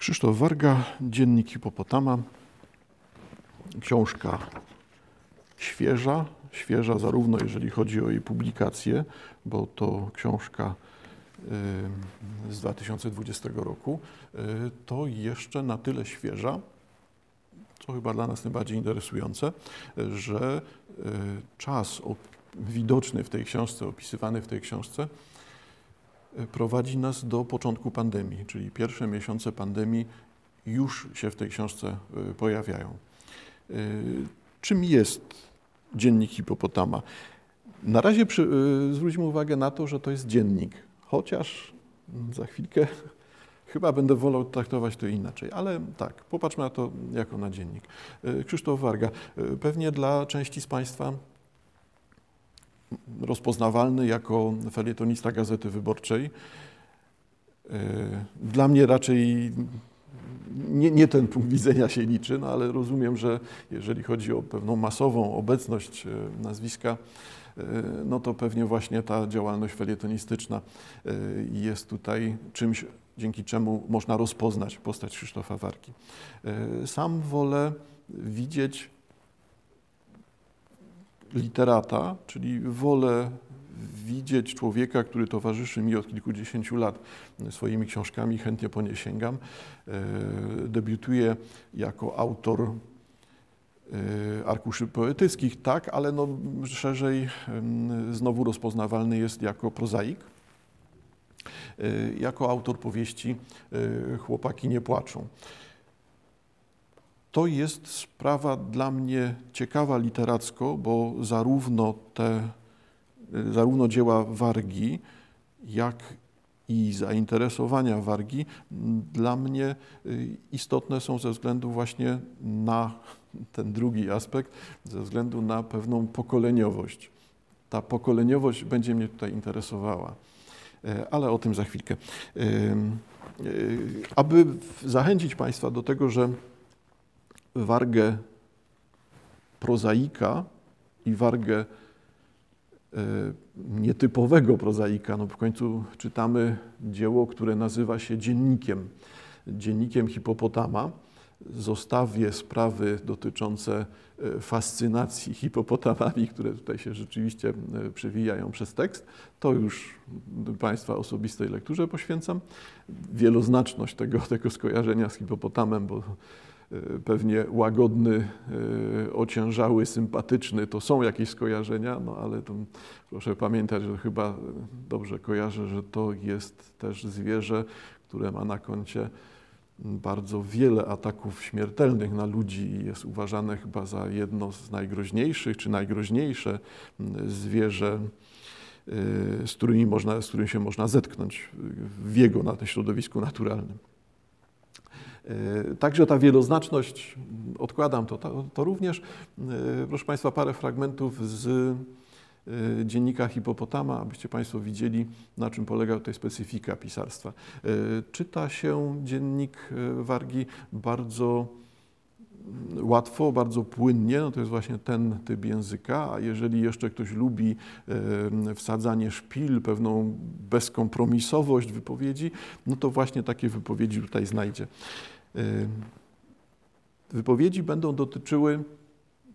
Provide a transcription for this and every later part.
Krzysztof Warga, Dziennik Hipopotama. Książka świeża, świeża zarówno jeżeli chodzi o jej publikację, bo to książka z 2020 roku, y, to jeszcze na tyle świeża, co chyba dla nas najbardziej interesujące, że y, czas widoczny w tej książce, opisywany w tej książce, y, prowadzi nas do początku pandemii, czyli pierwsze miesiące pandemii już się w tej książce pojawiają. Czym jest dziennik hipopotama? Na razie przy, zwróćmy uwagę na to, że to jest dziennik, chociaż za chwilkę chyba będę wolał traktować to inaczej, ale tak, popatrzmy na to jako na dziennik. Krzysztof Warga, pewnie dla części z Państwa rozpoznawalny jako felietonista Gazety Wyborczej. E, dla mnie raczej nie, nie, ten punkt widzenia się liczy, no ale rozumiem, że jeżeli chodzi o pewną masową obecność nazwiska, no to pewnie właśnie ta działalność felietonistyczna jest tutaj czymś, dzięki czemu można rozpoznać postać Krzysztofa Warki. Sam wolę widzieć literata, czyli wolę widzieć człowieka, który towarzyszy mi od kilkudziesięciu lat swoimi książkami, chętnie po nie sięgam. Debiutuje jako autor Y, arkuszy poetyckich, tak, ale no szerzej znowu rozpoznawalny jest jako prozaik, y, jako autor powieści Chłopaki nie płaczą. To jest sprawa dla mnie ciekawa literacko, bo zarówno te, zarówno dzieła Wargi, jak i zainteresowania Wargi dla mnie istotne są ze względu właśnie na ten drugi aspekt ze względu na pewną pokoleniowość. Ta pokoleniowość będzie mnie tutaj interesowała, e, ale o tym za chwilkę. E, aby zachęcić Państwa do tego, że wargę prozaika i wargę nietypowego prozaika, no w końcu czytamy dzieło, które nazywa się dziennikiem, dziennikiem hipopotama, zostawię sprawy dotyczące e, fascynacji hipopotamami, które tutaj się rzeczywiście e, przewijają przez tekst, to już Państwa osobistej lekturze poświęcam. Wieloznaczność tego, tego skojarzenia z hipopotamem, bo e, pewnie łagodny, ociężały, sympatyczny to są jakieś skojarzenia, no ale to proszę pamiętać, że chyba dobrze kojarzę, że to jest też zwierzę, które ma na koncie bardzo wiele ataków śmiertelnych na ludzi i jest uważane chyba za jedno z najgroźniejszych czy najgroźniejsze mm, zwierzę, y, z, którymi można, z którym się można zetknąć w jego na środowisku naturalnym. Y, także ta wieloznaczność, odkładam to, to, to również, y, proszę Państwa, parę fragmentów z Y, dziennika Hipopotama, abyście Państwo widzieli, na czym polega tutaj specyfika pisarstwa. Czyta się dziennik Wargi bardzo łatwo, bardzo płynnie, no to jest właśnie ten typ języka, a jeżeli jeszcze ktoś lubi wsadzanie szpil, pewną bezkompromisowość wypowiedzi, no to właśnie takie wypowiedzi tutaj znajdzie. Wypowiedzi będą dotyczyły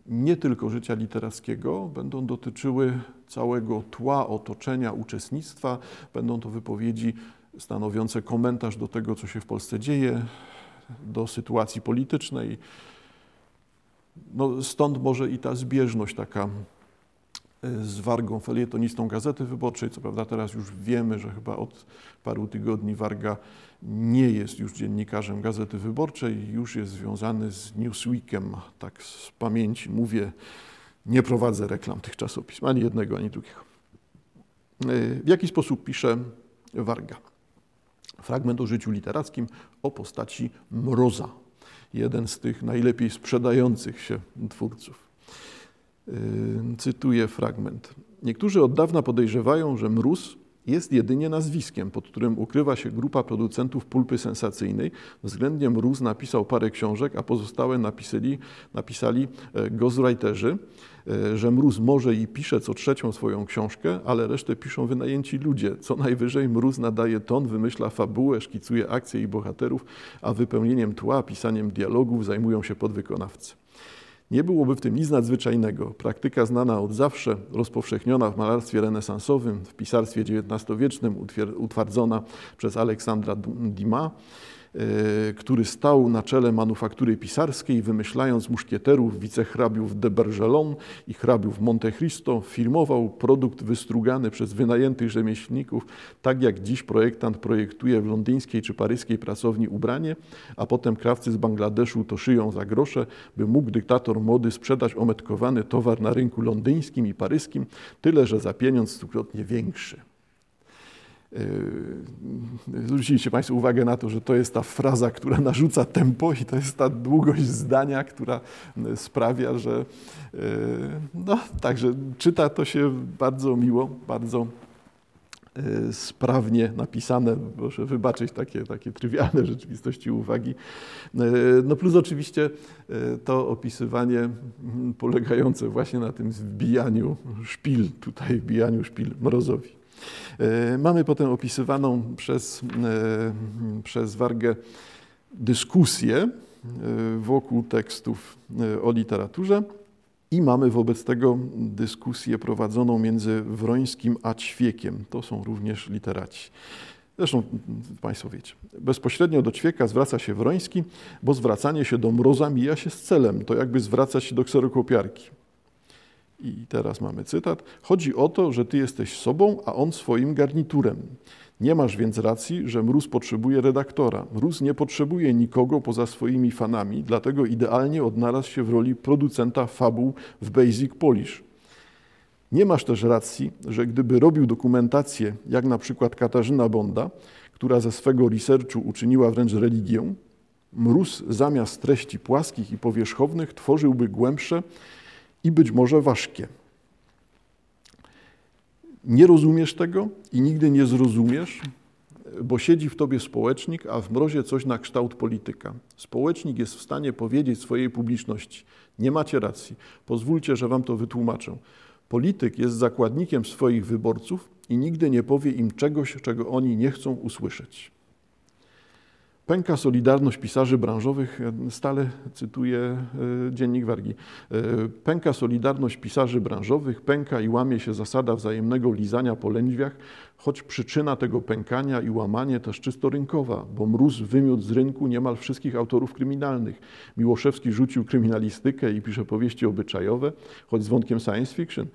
nie tylko życia literackiego, będą dotyczyły całego tła, otoczenia, uczestnictwa. Będą to wypowiedzi stanowiące komentarz do tego, co się w Polsce dzieje, do sytuacji politycznej. No, stąd może i ta zbieżność taka z Wargą, felietonistą Gazety Wyborczej. Co prawda teraz już wiemy, że chyba od paru tygodni Warga nie jest już dziennikarzem Gazety Wyborczej, już jest związany z Newsweekiem. Tak z pamięci mówię, nie prowadzę reklam tych czasopism, ani jednego, ani drugiego. W jaki sposób pisze Warga? Fragment o życiu literackim o postaci Mroza. Jeden z tych najlepiej sprzedających się twórców. Cytuję fragment. Niektórzy od dawna podejrzewają, że mróz jest jedynie nazwiskiem, pod którym ukrywa się grupa producentów pulpy sensacyjnej. Względnie Mróz napisał parę książek, a pozostałe napisali, napisali e, ghostwriterzy, e, że Mróz może i pisze co trzecią swoją książkę, ale resztę piszą wynajęci ludzie. Co najwyżej Mróz nadaje ton, wymyśla fabułę, szkicuje akcje i bohaterów, a wypełnieniem tła, pisaniem dialogów zajmują się podwykonawcy. Nie byłoby w tym nic nadzwyczajnego. Praktyka znana od zawsze, rozpowszechniona w malarstwie renesansowym, w pisarstwie XIX-wiecznym, utwardzona przez Aleksandra Dumas, który stał na czele manufaktury pisarskiej, wymyślając muszkieterów, wicehrabiów de Bergelon i hrabiów Monte Cristo, firmował produkt wystrugany przez wynajętych rzemieślników, tak jak dziś projektant projektuje w londyńskiej czy paryskiej pracowni ubranie, a potem krawcy z Bangladeszu to szyją za grosze, by mógł dyktator mody sprzedać ometkowany towar na rynku londyńskim i paryskim, tyle że za pieniądz stukrotnie większy. Yy, zwróciliście Państwo uwagę na to, że to jest ta fraza, która narzuca tempo i to jest ta długość zdania, która yy, sprawia, że yy, no, także czyta to się bardzo miło, bardzo sprawnie napisane. Proszę wybaczyć takie, takie trywialne rzeczywistości uwagi. No plus oczywiście to opisywanie mm, polegające właśnie na tym wbijaniu szpil, tutaj wbijaniu szpil mrozowi. E, mamy potem opisywaną przez, e, przez Wargę dyskusję e, wokół tekstów o literaturze i mamy wobec tego dyskusję prowadzoną między Wrońskim a Ćwiekiem. To są również literaci. Zresztą Państwo wiecie, bezpośrednio do ćwieka zwraca się Wroński, bo zwracanie się do mroza mija się z celem. To jakby zwracać się do kserokopiarki. I teraz mamy cytat. Chodzi o to, że ty jesteś sobą, a on swoim garniturem. Nie masz więc racji, że mróz potrzebuje redaktora. Mróz nie potrzebuje nikogo poza swoimi fanami, dlatego idealnie odnalazł się w roli producenta fabuł w Basic Polish. Nie masz też racji, że gdyby robił dokumentację, jak na przykład Katarzyna Bonda, która ze swego researchu uczyniła wręcz religię, mróz zamiast treści płaskich i powierzchownych tworzyłby głębsze, i być może ważkie. Nie rozumiesz tego i nigdy nie zrozumiesz, bo siedzi w tobie społecznik, a w mrozie coś na kształt polityka. Społecznik jest w stanie powiedzieć swojej publiczności: Nie macie racji, pozwólcie, że wam to wytłumaczę. Polityk jest zakładnikiem swoich wyborców i nigdy nie powie im czegoś, czego oni nie chcą usłyszeć. Pęka solidarność pisarzy branżowych, stale cytuję e, dziennik Wargi. E, pęka solidarność pisarzy branżowych, pęka i łamie się zasada wzajemnego lizania po lędźwiach, choć przyczyna tego pękania i łamanie też czysto rynkowa, bo mróz wymiótł z rynku niemal wszystkich autorów kryminalnych. Miłoszewski rzucił kryminalistykę i pisze powieści obyczajowe, choć z wątkiem science fiction.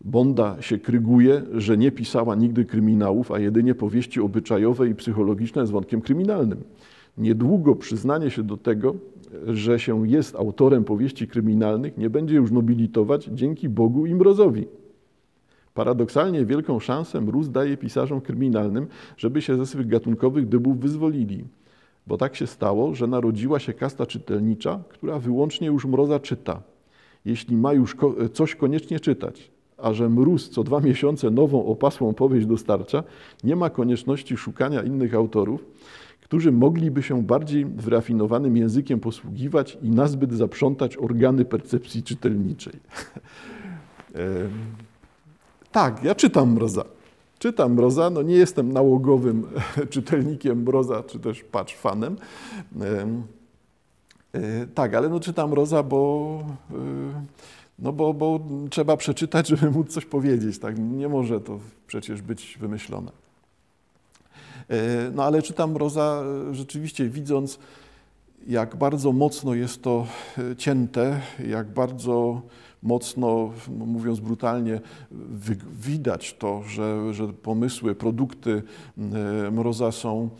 Bonda się kryguje, że nie pisała nigdy kryminałów, a jedynie powieści obyczajowe i psychologiczne z wątkiem kryminalnym. Niedługo przyznanie się do tego, że się jest autorem powieści kryminalnych, nie będzie już nobilitować dzięki Bogu i Mrozowi. Paradoksalnie wielką szansę Mróz daje pisarzom kryminalnym, żeby się ze swych gatunkowych dybów wyzwolili. Bo tak się stało, że narodziła się kasta czytelnicza, która wyłącznie już Mroza czyta. Jeśli ma już coś koniecznie czytać, a że Mróz co dwa miesiące nową opasłą powieść dostarcza, nie ma konieczności szukania innych autorów, którzy mogliby się bardziej wyrafinowanym językiem posługiwać i nazbyt zaprzątać organy percepcji czytelniczej. tak, ja czytam Mroza. Czytam Mroza, no nie jestem nałogowym czytelnikiem Mroza, czy też patch fanem. E, tak, ale no czytam Mroza, bo, e, no bo, bo trzeba przeczytać, żeby móc coś powiedzieć. Tak? Nie może to przecież być wymyślone. E, no ale czytam Mroza e, rzeczywiście widząc, jak bardzo mocno jest to e, cięte, jak bardzo mocno, no mówiąc brutalnie, widać to, że, że pomysły, produkty Mroza są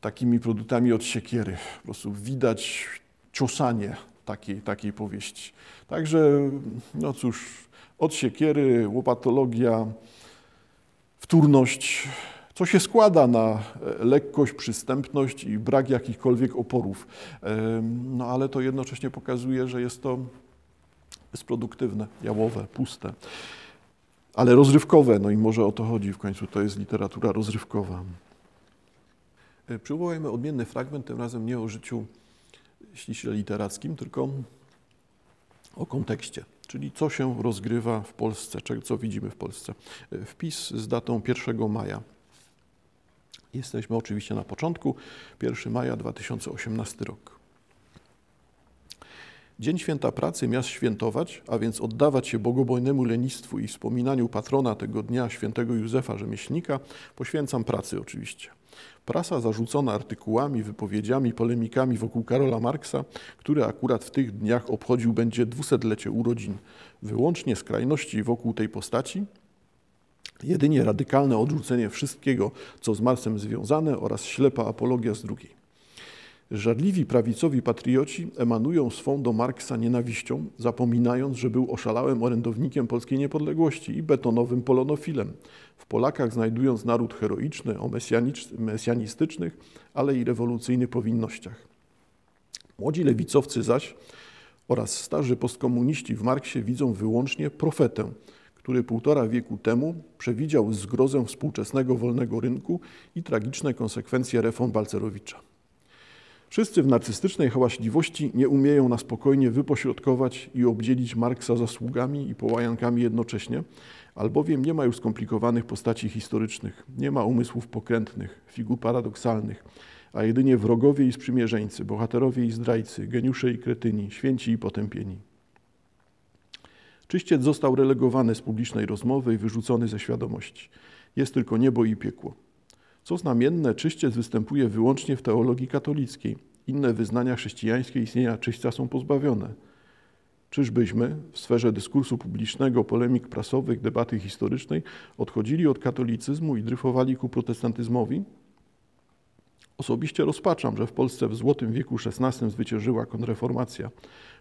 takimi produktami od siekiery. Po prostu widać ciosanie takiej, takiej powieści. Także, no cóż, od siekiery, łopatologia, wtórność, co się składa na e, lekkość, przystępność i brak jakichkolwiek oporów. No ale to jednocześnie pokazuje, że jest to bezproduktywne, jałowe, puste. ale rozrywkowe, no i może o to chodzi w końcu, to jest literatura rozrywkowa. E, przywołajmy odmienny fragment, tym razem nie o życiu ściśle literackim, tylko o kontekście, czyli co się rozgrywa w Polsce, co widzimy w Polsce. E, wpis z datą 1 maja. Jesteśmy oczywiście na początku, 1 maja 2018 rok. Dzień Święta Pracy miast świętować, a więc oddawać się bogobojnemu lenistwu i wspominaniu patrona tego dnia, świętego Józefa Rzemieślnika, poświęcam pracy oczywiście. Prasa zarzucona artykułami, wypowiedziami, polemikami wokół Karola Marksa, który akurat w tych dniach obchodził będzie dwusetlecie urodzin. Wyłącznie skrajności wokół tej postaci, jedynie radykalne odrzucenie wszystkiego, co z Marsem związane oraz ślepa apologia z drugiej. Żarliwi prawicowi patrioci emanują swą do Marksa nienawiścią, zapominając, że był oszalałym orędownikiem polskiej niepodległości i betonowym polonofilem. W Polakach znajdując naród heroiczny o mesjanistycznych, ale i rewolucyjnych powinnościach. Młodzi lewicowcy zaś oraz starzy postkomuniści w Marksie widzą wyłącznie profetę, który półtora wieku temu przewidział zgrozę współczesnego wolnego rynku i tragiczne konsekwencje reform Balcerowicza. Wszyscy w narcystycznej hałaśliwości nie umieją na spokojnie wypośrodkować i obdzielić Marksa zasługami i połajankami jednocześnie, albowiem nie ma już skomplikowanych postaci historycznych, nie ma umysłów pokrętnych, figur paradoksalnych, a jedynie wrogowie i sprzymierzeńcy, bohaterowie i zdrajcy, geniusze i kretyni, święci i potępieni. Czyściec został relegowany z publicznej rozmowy i wyrzucony ze świadomości. Jest tylko niebo i piekło. Co znamienne, czyściec występuje wyłącznie w teologii katolickiej. Inne wyznania chrześcijańskie istnienia czyśćca są pozbawione. Czyżbyśmy w sferze dyskursu publicznego, polemik prasowych, debaty historycznej odchodzili od katolicyzmu i dryfowali ku protestantyzmowi? Osobiście rozpaczam, że w Polsce w złotym wieku XVI zwyciężyła konreformacja.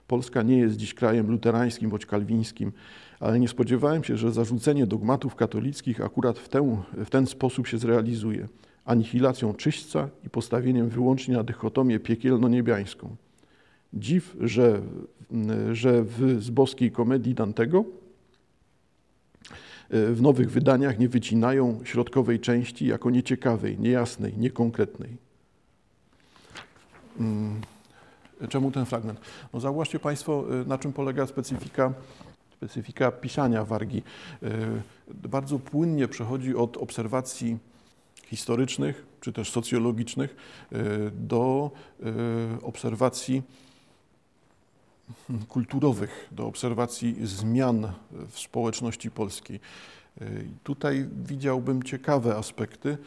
Polska nie jest dziś krajem luterańskim bądź kalwińskim, ale nie spodziewałem się, że zarzucenie dogmatów katolickich akurat w ten, w ten sposób się zrealizuje. Anihilacją czyśćca i postawieniem wyłącznie na dychotomię piekielno-niebiańską. Dziw, że, że w, z boskiej komedii Dantego w nowych wydaniach nie wycinają środkowej części jako nieciekawej, niejasnej, niekonkretnej. Mm. Czemu ten fragment? No zauważcie Państwo, y, na czym polega specyfika, specyfika pisania wargi. Y, bardzo płynnie przechodzi od obserwacji historycznych czy też socjologicznych do obserwacji kulturowych, do obserwacji zmian w społeczności polskiej. Tutaj widziałbym ciekawe aspekty,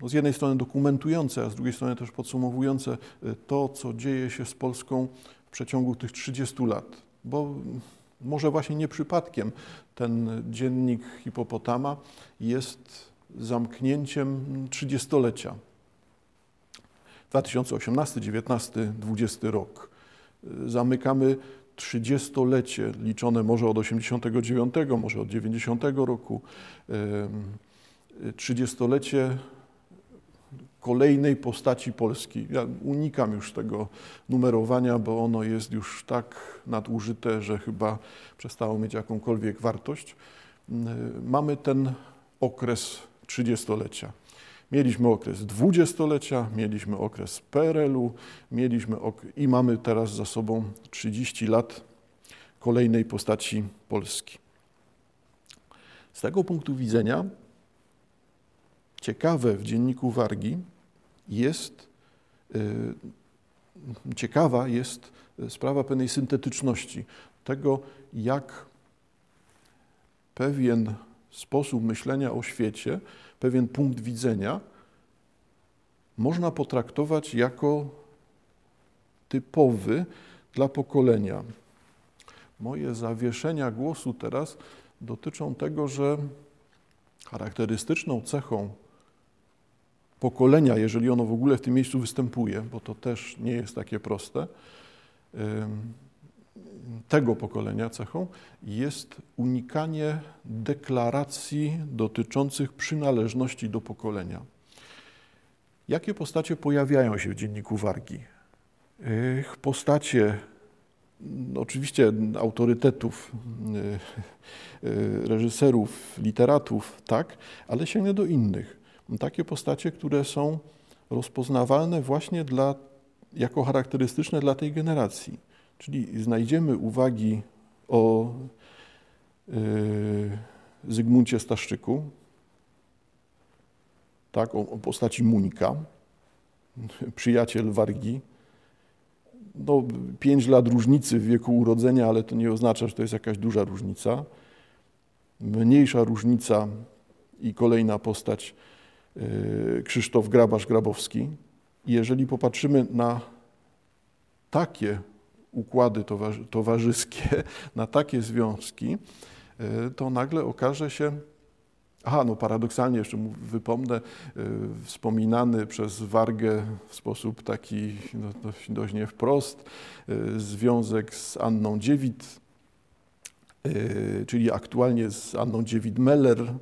no z jednej strony dokumentujące, a z drugiej strony też podsumowujące y, to, co dzieje się z Polską w przeciągu tych 30 lat. Bo może właśnie nie przypadkiem ten dziennik hipopotama jest zamknięciem trzydziestolecia. 2018, 19, 20 rok. Zamykamy trzydziestolecie, liczone może od 89, może od 90 roku. Y, trzydziestolecie kolejnej postaci Polski. Ja unikam już tego numerowania, bo ono jest już tak nadużyte, że chyba przestało mieć jakąkolwiek wartość. Mamy ten okres trzydziestolecia. Mieliśmy okres dwudziestolecia, mieliśmy okres PRL-u, mieliśmy ok i mamy teraz za sobą 30 lat kolejnej postaci Polski. Z tego punktu widzenia ciekawe w dzienniku Wargi jest, y, ciekawa jest sprawa pewnej syntetyczności, tego jak pewien sposób myślenia o świecie, pewien punkt widzenia można potraktować jako typowy dla pokolenia. Moje zawieszenia głosu teraz dotyczą tego, że charakterystyczną cechą pokolenia, jeżeli ono w ogóle w tym miejscu występuje, bo to też nie jest takie proste, tego pokolenia cechą jest unikanie deklaracji dotyczących przynależności do pokolenia. Jakie postacie pojawiają się w dzienniku Wargi? Postacie no, oczywiście autorytetów, reżyserów, literatów, tak, ale sięgnę do innych. Takie postacie, które są rozpoznawalne właśnie dla, jako charakterystyczne dla tej generacji. Czyli znajdziemy uwagi o Zygmuncie Staszczyku, tak, o, o postaci Muńka, przyjaciel Wargi. No, pięć lat różnicy w wieku urodzenia, ale to nie oznacza, że to jest jakaś duża różnica. Mniejsza różnica i kolejna postać yy, Krzysztof Grabasz-Grabowski. jeżeli popatrzymy na takie układy towarzyskie, na takie związki, yy, to nagle okaże się, Aha, no paradoksalnie jeszcze wypomnę, y, wspominany przez Wargę w sposób taki no, dość, dość nie wprost, y, związek z Anną Dziewit, czyli aktualnie z Anną Dziewit-Meller,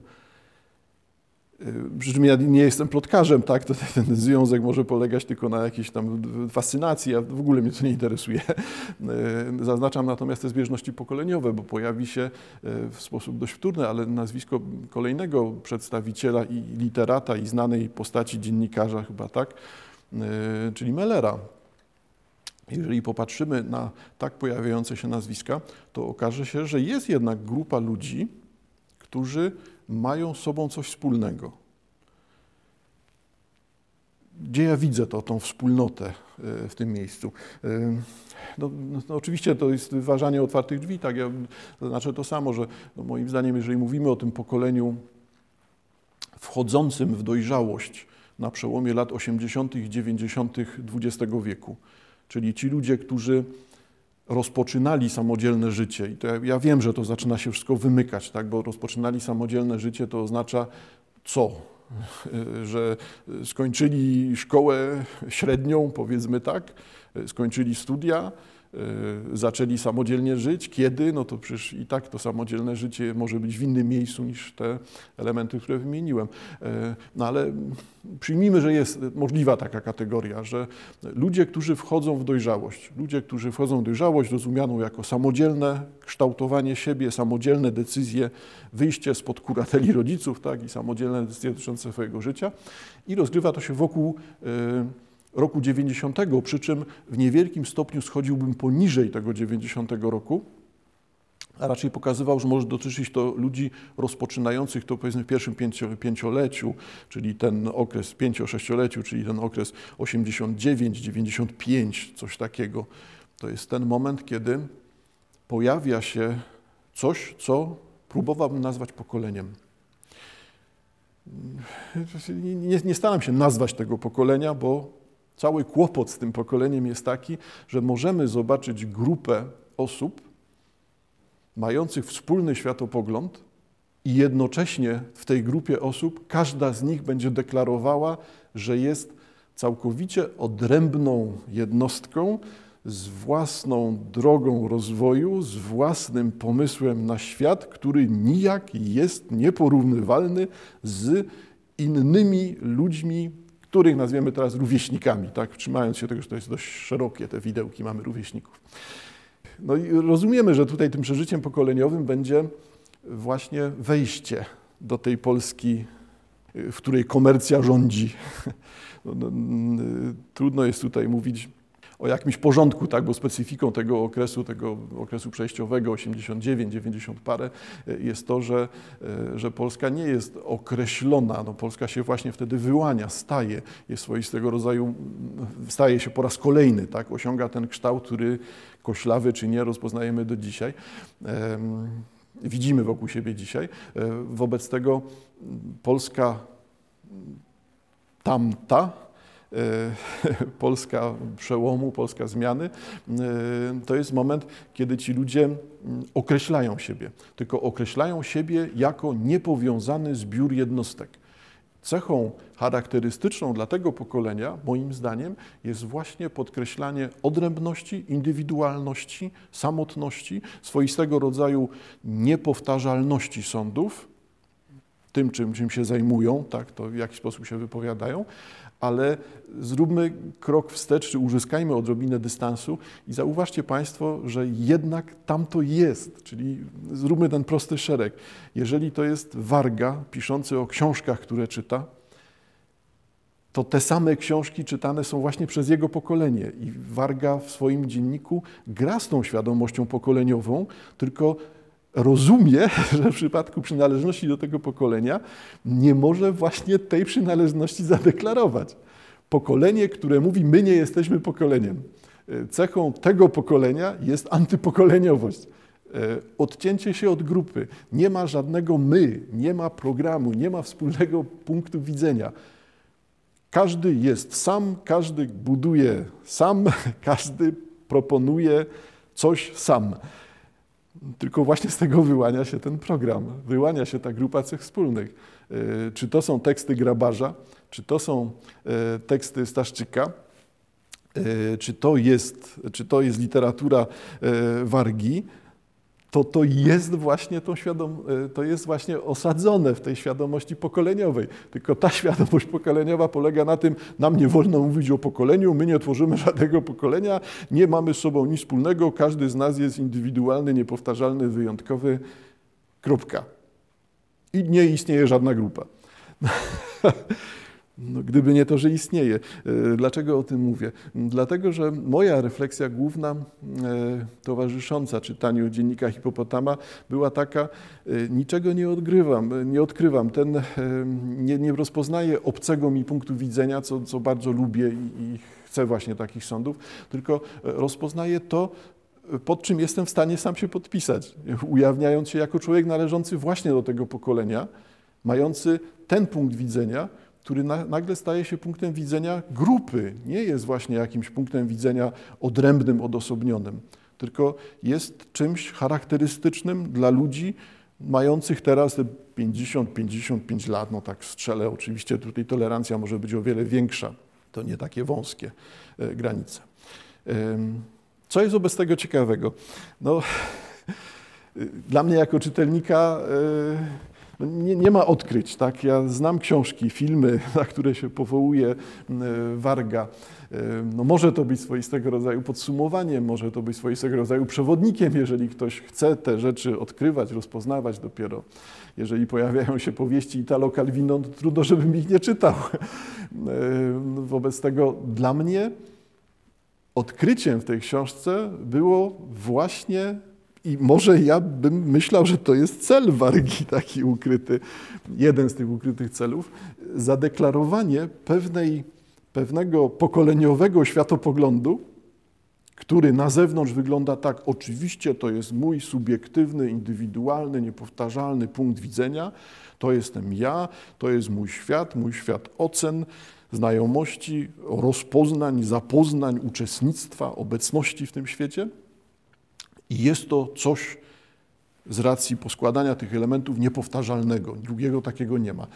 przy czym ja nie jestem plotkarzem, tak? To ten związek może polegać tylko na jakiejś tam fascynacji, a w ogóle mnie to nie interesuje. E, zaznaczam natomiast te zbieżności pokoleniowe, bo pojawi się e, w sposób dość wtórny, ale nazwisko kolejnego przedstawiciela i literata i znanej postaci dziennikarza chyba, tak? Czyli Mellera. Jeżeli popatrzymy na tak pojawiające się nazwiska, to okaże się, że jest jednak grupa ludzi, którzy mają sobą coś wspólnego. Gdzie ja widzę to, tą wspólnotę e, w tym miejscu? E, no, no, no, oczywiście to jest wyważanie otwartych drzwi, tak, ja znaczę to samo, że no moim zdaniem, jeżeli mówimy o tym pokoleniu wchodzącym w dojrzałość na przełomie lat 80. i 90. XX wieku, czyli ci ludzie, którzy rozpoczynali samodzielne życie. I to ja, ja, wiem, że to zaczyna się wszystko wymykać, tak? bo rozpoczynali samodzielne życie to oznacza co? Że skończyli szkołę średnią, powiedzmy tak, skończyli studia, zaczęli samodzielnie żyć. Kiedy? No to przecież i tak to samodzielne życie może być w innym miejscu niż te elementy, które wymieniłem. Y, no ale przyjmijmy, że jest możliwa taka kategoria, że ludzie, którzy wchodzą w dojrzałość, ludzie, którzy wchodzą w dojrzałość rozumianą jako samodzielne kształtowanie siebie, samodzielne decyzje, wyjście spod kurateli rodziców, tak, i samodzielne decyzje dotyczące swojego życia i rozgrywa to się wokół y, roku 90, przy czym w niewielkim stopniu schodziłbym poniżej tego 90 roku, a raczej pokazywał, że może dotyczyć to ludzi rozpoczynających to powiedzmy w pierwszym pięcio, pięcioleciu, czyli ten okres pięcio-sześcioleciu, czyli ten okres 89-95, coś takiego. To jest ten moment, kiedy pojawia się coś, co próbowałbym nazwać pokoleniem. Nie, nie staram się nazwać tego pokolenia, bo Cały kłopot z tym pokoleniem jest taki, że możemy zobaczyć grupę osób mających wspólny światopogląd i jednocześnie w tej grupie osób każda z nich będzie deklarowała, że jest całkowicie odrębną jednostką z własną drogą rozwoju, z własnym pomysłem na świat, który nijak jest nieporównywalny z innymi ludźmi których nazwiemy teraz rówieśnikami, tak? trzymając się tego, że to jest dość szerokie, te widełki, mamy rówieśników. No i rozumiemy, że tutaj tym przeżyciem pokoleniowym będzie właśnie wejście do tej Polski, w której komercja rządzi. No, no, trudno jest tutaj mówić o jakimś porządku, tak, bo specyfiką tego okresu, tego okresu przejściowego 89, 90 parę e, jest to, że, e, że Polska nie jest określona, no Polska się właśnie wtedy wyłania, staje, jest swoistego rodzaju, staje się po raz kolejny, tak, osiąga ten kształt, który koślawy czy nie rozpoznajemy do dzisiaj. Widzimy wokół siebie dzisiaj. E, wobec tego Polska tamta, Polska przełomu, Polska zmiany, e, to jest moment, kiedy ci ludzie mm, określają siebie, tylko określają siebie jako niepowiązany zbiór jednostek. Cechą charakterystyczną dla tego pokolenia, moim zdaniem, jest właśnie podkreślanie odrębności, indywidualności, samotności, swoistego rodzaju niepowtarzalności sądów, tym, czym, czym się zajmują, tak, to w jaki sposób się wypowiadają, ale zróbmy krok wstecz, czy uzyskajmy odrobinę dystansu i zauważcie Państwo, że jednak tam to jest, czyli zróbmy ten prosty szereg. Jeżeli to jest Warga piszący o książkach, które czyta, to te same książki czytane są właśnie przez jego pokolenie. I Warga w swoim dzienniku gra z tą świadomością pokoleniową, tylko rozumie, że w przypadku przynależności do tego pokolenia nie może właśnie tej przynależności zadeklarować. Pokolenie, które mówi, my nie jesteśmy pokoleniem. Cechą tego pokolenia jest antypokoleniowość. Odcięcie się od grupy. Nie ma żadnego my, nie ma programu, nie ma wspólnego punktu widzenia. Każdy jest sam, każdy buduje sam, każdy proponuje coś sam. Tylko właśnie z tego wyłania się ten program, wyłania się ta grupa cech wspólnych. E, czy to są teksty Grabarza, czy to są e, teksty Staszczyka, e, czy to jest, czy to jest literatura Wargi, to to jest właśnie tą świadom, e, to jest właśnie osadzone w tej świadomości pokoleniowej. Tylko ta świadomość pokoleniowa polega na tym, nam nie wolno mówić o pokoleniu, my nie tworzymy żadnego pokolenia, nie mamy z sobą nic wspólnego, każdy z nas jest indywidualny, niepowtarzalny, wyjątkowy. Kropka. I nie istnieje żadna grupa. No, gdyby nie to, że istnieje. E, dlaczego o tym mówię? Dlatego, że moja refleksja główna e, towarzysząca czytaniu dziennika Hipopotama była taka, e, niczego nie odgrywam, nie odkrywam, ten, nie, nie rozpoznaję obcego mi punktu widzenia, co, co bardzo lubię i, i chcę właśnie takich sądów, tylko rozpoznaję to, pod czym jestem w stanie sam się podpisać, ujawniając się jako człowiek należący właśnie do tego pokolenia, mający ten punkt widzenia, który na, nagle staje się punktem widzenia grupy, nie jest właśnie jakimś punktem widzenia odrębnym, odosobnionym, tylko jest czymś charakterystycznym dla ludzi mających teraz 50-55 lat, no tak strzelę, oczywiście tutaj tolerancja może być o wiele większa, to nie takie wąskie e, granice. Co jest wobec tego ciekawego? No, dla mnie jako czytelnika e, no nie, nie, ma odkryć. Tak? Ja znam książki, filmy, na które się powołuje Warga. No może to być swoistego rodzaju podsumowaniem, może to być swoistego rodzaju przewodnikiem, jeżeli ktoś chce te rzeczy odkrywać, rozpoznawać dopiero. Jeżeli pojawiają się powieści Italo Calvino, to trudno, żebym ich nie czytał. Wobec tego dla mnie odkryciem w tej książce było właśnie i może ja bym myślał, że to jest cel wargi taki ukryty, jeden z tych ukrytych celów, zadeklarowanie pewnej, pewnego pokoleniowego światopoglądu, który na zewnątrz wygląda tak, oczywiście to jest mój subiektywny, indywidualny, niepowtarzalny punkt widzenia, to jestem ja, to jest mój świat, mój świat ocen, znajomości, rozpoznań, zapoznań, uczestnictwa, obecności w tym świecie – i jest to coś z racji poskładania tych elementów niepowtarzalnego. Drugiego takiego nie ma.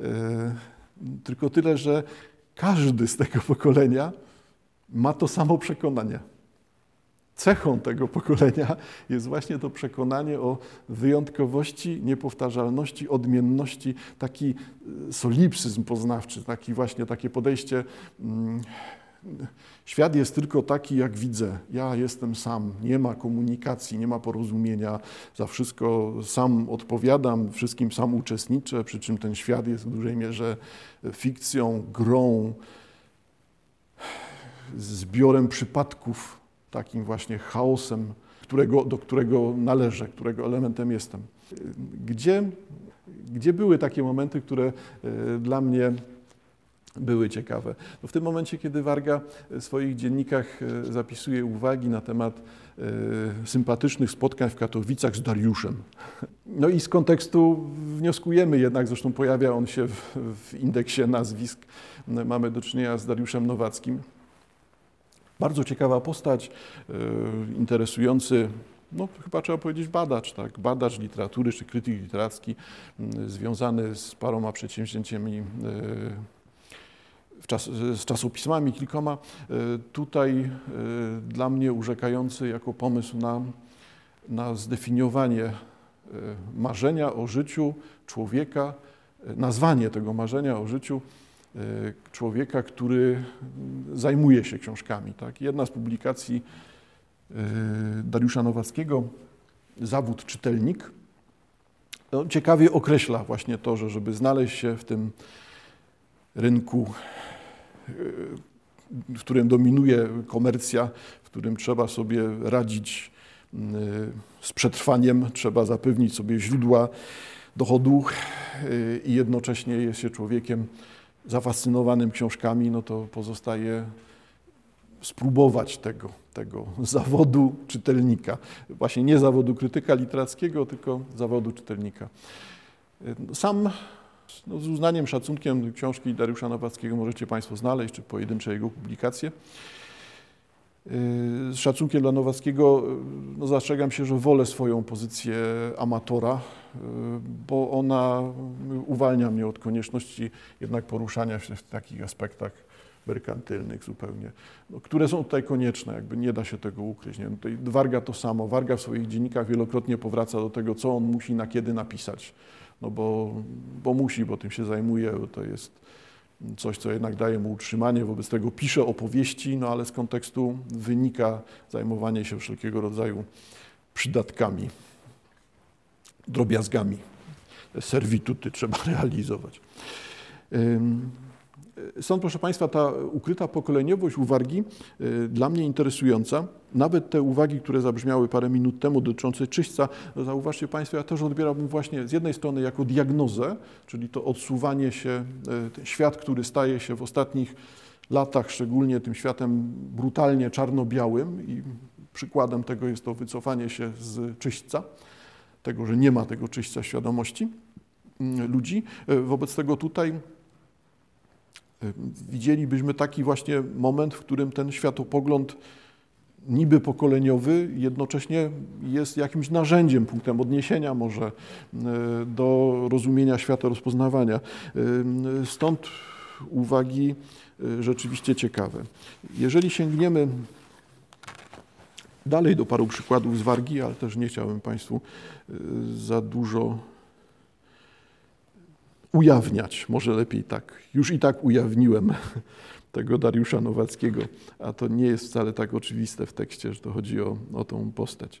E, tylko tyle, że każdy z tego pokolenia ma to samo przekonanie. Cechą tego pokolenia jest właśnie to przekonanie o wyjątkowości, niepowtarzalności, odmienności, taki solipsyzm poznawczy, taki właśnie takie podejście. Mm, Świat jest tylko taki, jak widzę. Ja jestem sam, nie ma komunikacji, nie ma porozumienia, za wszystko sam odpowiadam, wszystkim sam uczestniczę, przy czym ten świat jest w dużej mierze fikcją, grą, zbiorem przypadków, takim właśnie chaosem, którego, do którego należę, którego elementem jestem. Gdzie, gdzie były takie momenty, które e, dla mnie były ciekawe. No w tym momencie, kiedy Warga w swoich dziennikach e, zapisuje uwagi na temat e, sympatycznych spotkań w Katowicach z Dariuszem. No i z kontekstu wnioskujemy jednak, zresztą pojawia on się w, w indeksie nazwisk, mamy do czynienia z Dariuszem Nowackim. Bardzo ciekawa postać, e, interesujący no chyba trzeba powiedzieć badacz, tak? badacz literatury czy krytyk literacki, związany z paroma przedsięwzięciami czas, z czasopismami kilkoma, e, tutaj e, dla mnie urzekający jako pomysł na, na zdefiniowanie e, marzenia o życiu człowieka, nazwanie tego marzenia o życiu człowieka, który zajmuje się książkami. Tak? Jedna z publikacji Dariusza Nowackiego, zawód czytelnik, no, ciekawie określa właśnie to, że żeby znaleźć się w tym rynku, w którym dominuje komercja, w którym trzeba sobie radzić z przetrwaniem, trzeba zapewnić sobie źródła dochodu i jednocześnie jest się człowiekiem zafascynowanym książkami, no to pozostaje spróbować tego, tego zawodu czytelnika. Właśnie nie zawodu krytyka literackiego, tylko zawodu czytelnika. Sam no, z uznaniem, szacunkiem książki Dariusza Nowackiego możecie Państwo znaleźć, czy pojedyncze jego publikacje. Z szacunkiem dla Nowackiego no, zastrzegam się, że wolę swoją pozycję amatora, bo ona uwalnia mnie od konieczności jednak poruszania się w takich aspektach merkantylnych zupełnie, no, które są tutaj konieczne, jakby nie da się tego ukryć. Nie? Tutaj Warga to samo, Warga w swoich dziennikach wielokrotnie powraca do tego, co on musi na kiedy napisać, no bo, bo musi, bo tym się zajmuje, to jest coś, co jednak daje mu utrzymanie, wobec tego pisze opowieści, no ale z kontekstu wynika zajmowanie się wszelkiego rodzaju przydatkami, drobiazgami, servituty trzeba realizować. Stąd, proszę Państwa, ta ukryta pokoleniowość uwagi y, dla mnie interesująca. Nawet te uwagi, które zabrzmiały parę minut temu dotyczące czyśćca, no zauważcie Państwo, ja też odbierałbym właśnie z jednej strony jako diagnozę, czyli to odsuwanie się, ten świat, który staje się w ostatnich latach, szczególnie tym światem brutalnie czarno-białym i przykładem tego jest to wycofanie się z czyśćca, tego, że nie ma tego czyśćca świadomości mm, ludzi. Wobec tego tutaj widzielibyśmy taki właśnie moment, w którym ten światopogląd niby pokoleniowy jednocześnie jest jakimś narzędziem, punktem odniesienia może e, do rozumienia świata, rozpoznawania. E, stąd uwagi rzeczywiście ciekawe. Jeżeli sięgniemy dalej do paru przykładów z Wargi, ale też nie chciałbym Państwu za dużo ujawniać, może lepiej tak. Już i tak ujawniłem tego Dariusza Nowackiego, a to nie jest wcale tak oczywiste w tekście, że to chodzi o, o tą postać.